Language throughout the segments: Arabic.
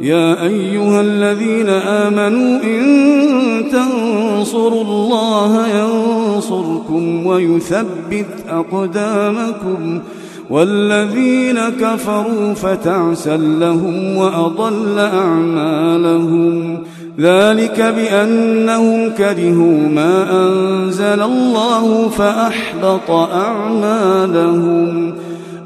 يا أيها الذين آمنوا إن تنصروا الله ينصركم ويثبت أقدامكم والذين كفروا فتعسا لهم وأضل أعمالهم ذلك بأنهم كرهوا ما أنزل الله فأحبط أعمالهم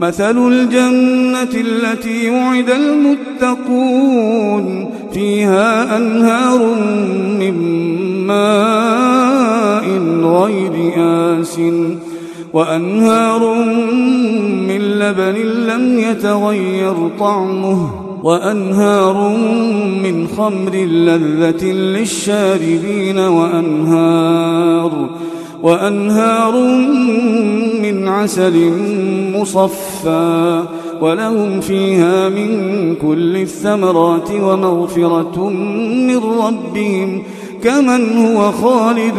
مثل الجنة التي وعد المتقون فيها أنهار من ماء غير آسٍ وأنهار من لبن لم يتغير طعمه وأنهار من خمر لذة للشاربين وأنهار وأنهار من عسل مصفى ولهم فيها من كل الثمرات ومغفرة من ربهم كمن هو خالد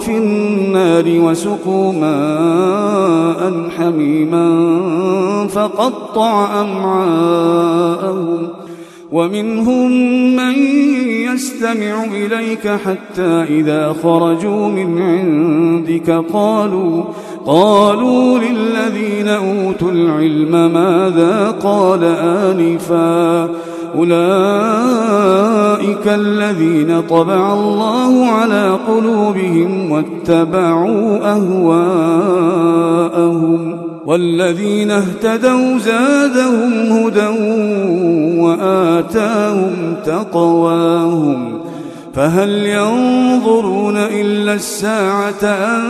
في النار وسقوا ماء حميما فقطع أمعاءهم ومنهم من يستمع إليك حتى إذا خرجوا من عندك قالوا قالوا للذين أوتوا العلم ماذا قال آنفا أولئك الذين طبع الله على قلوبهم واتبعوا أهواءهم والذين اهتدوا زادهم هدى وآتاهم تقواهم فهل ينظرون إلا الساعة أن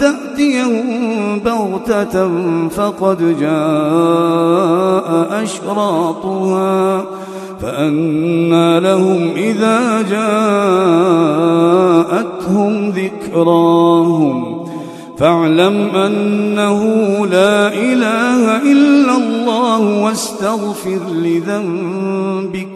تأتيهم بغتة فقد جاء أشراطها فأنى لهم إذا جاءتهم ذكراهم فاعلم أنه لا إله إلا الله واستغفر لذنبك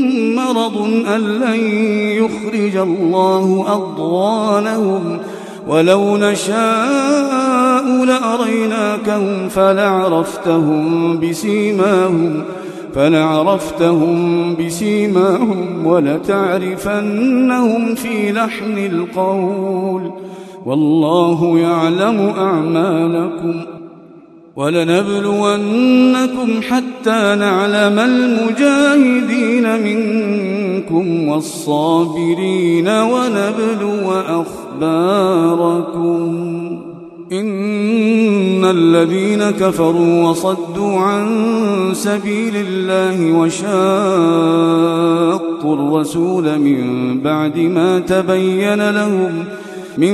مرض أن لن يخرج الله أضغانهم. ولو نشاء لأريناكهم فلعرفتهم بسيماهم فلعرفتهم بسيماهم ولتعرفنهم في لحن القول. والله يعلم أعمالكم. ولنبلونكم حتى نعلم المجاهدين منكم والصابرين ونبلو أخباركم. إن الذين كفروا وصدوا عن سبيل الله وشاقوا الرسول من بعد ما تبين لهم من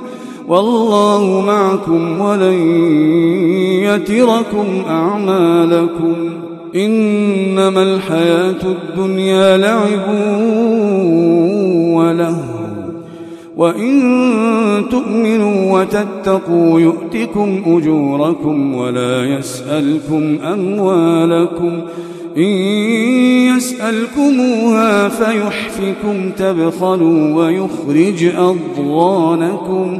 والله معكم ولن يتركم أعمالكم. إنما الحياة الدنيا لعب وله. وإن تؤمنوا وتتقوا يؤتكم أجوركم ولا يسألكم أموالكم. إن يسألكموها فيحفكم تبخلوا ويخرج أضغانكم.